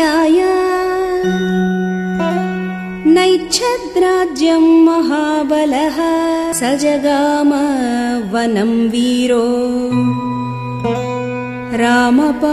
न्याय। नैच्छद्राज्यम् महाबलः स जगाम वनम् वीरो। रामपादप्रसादकः।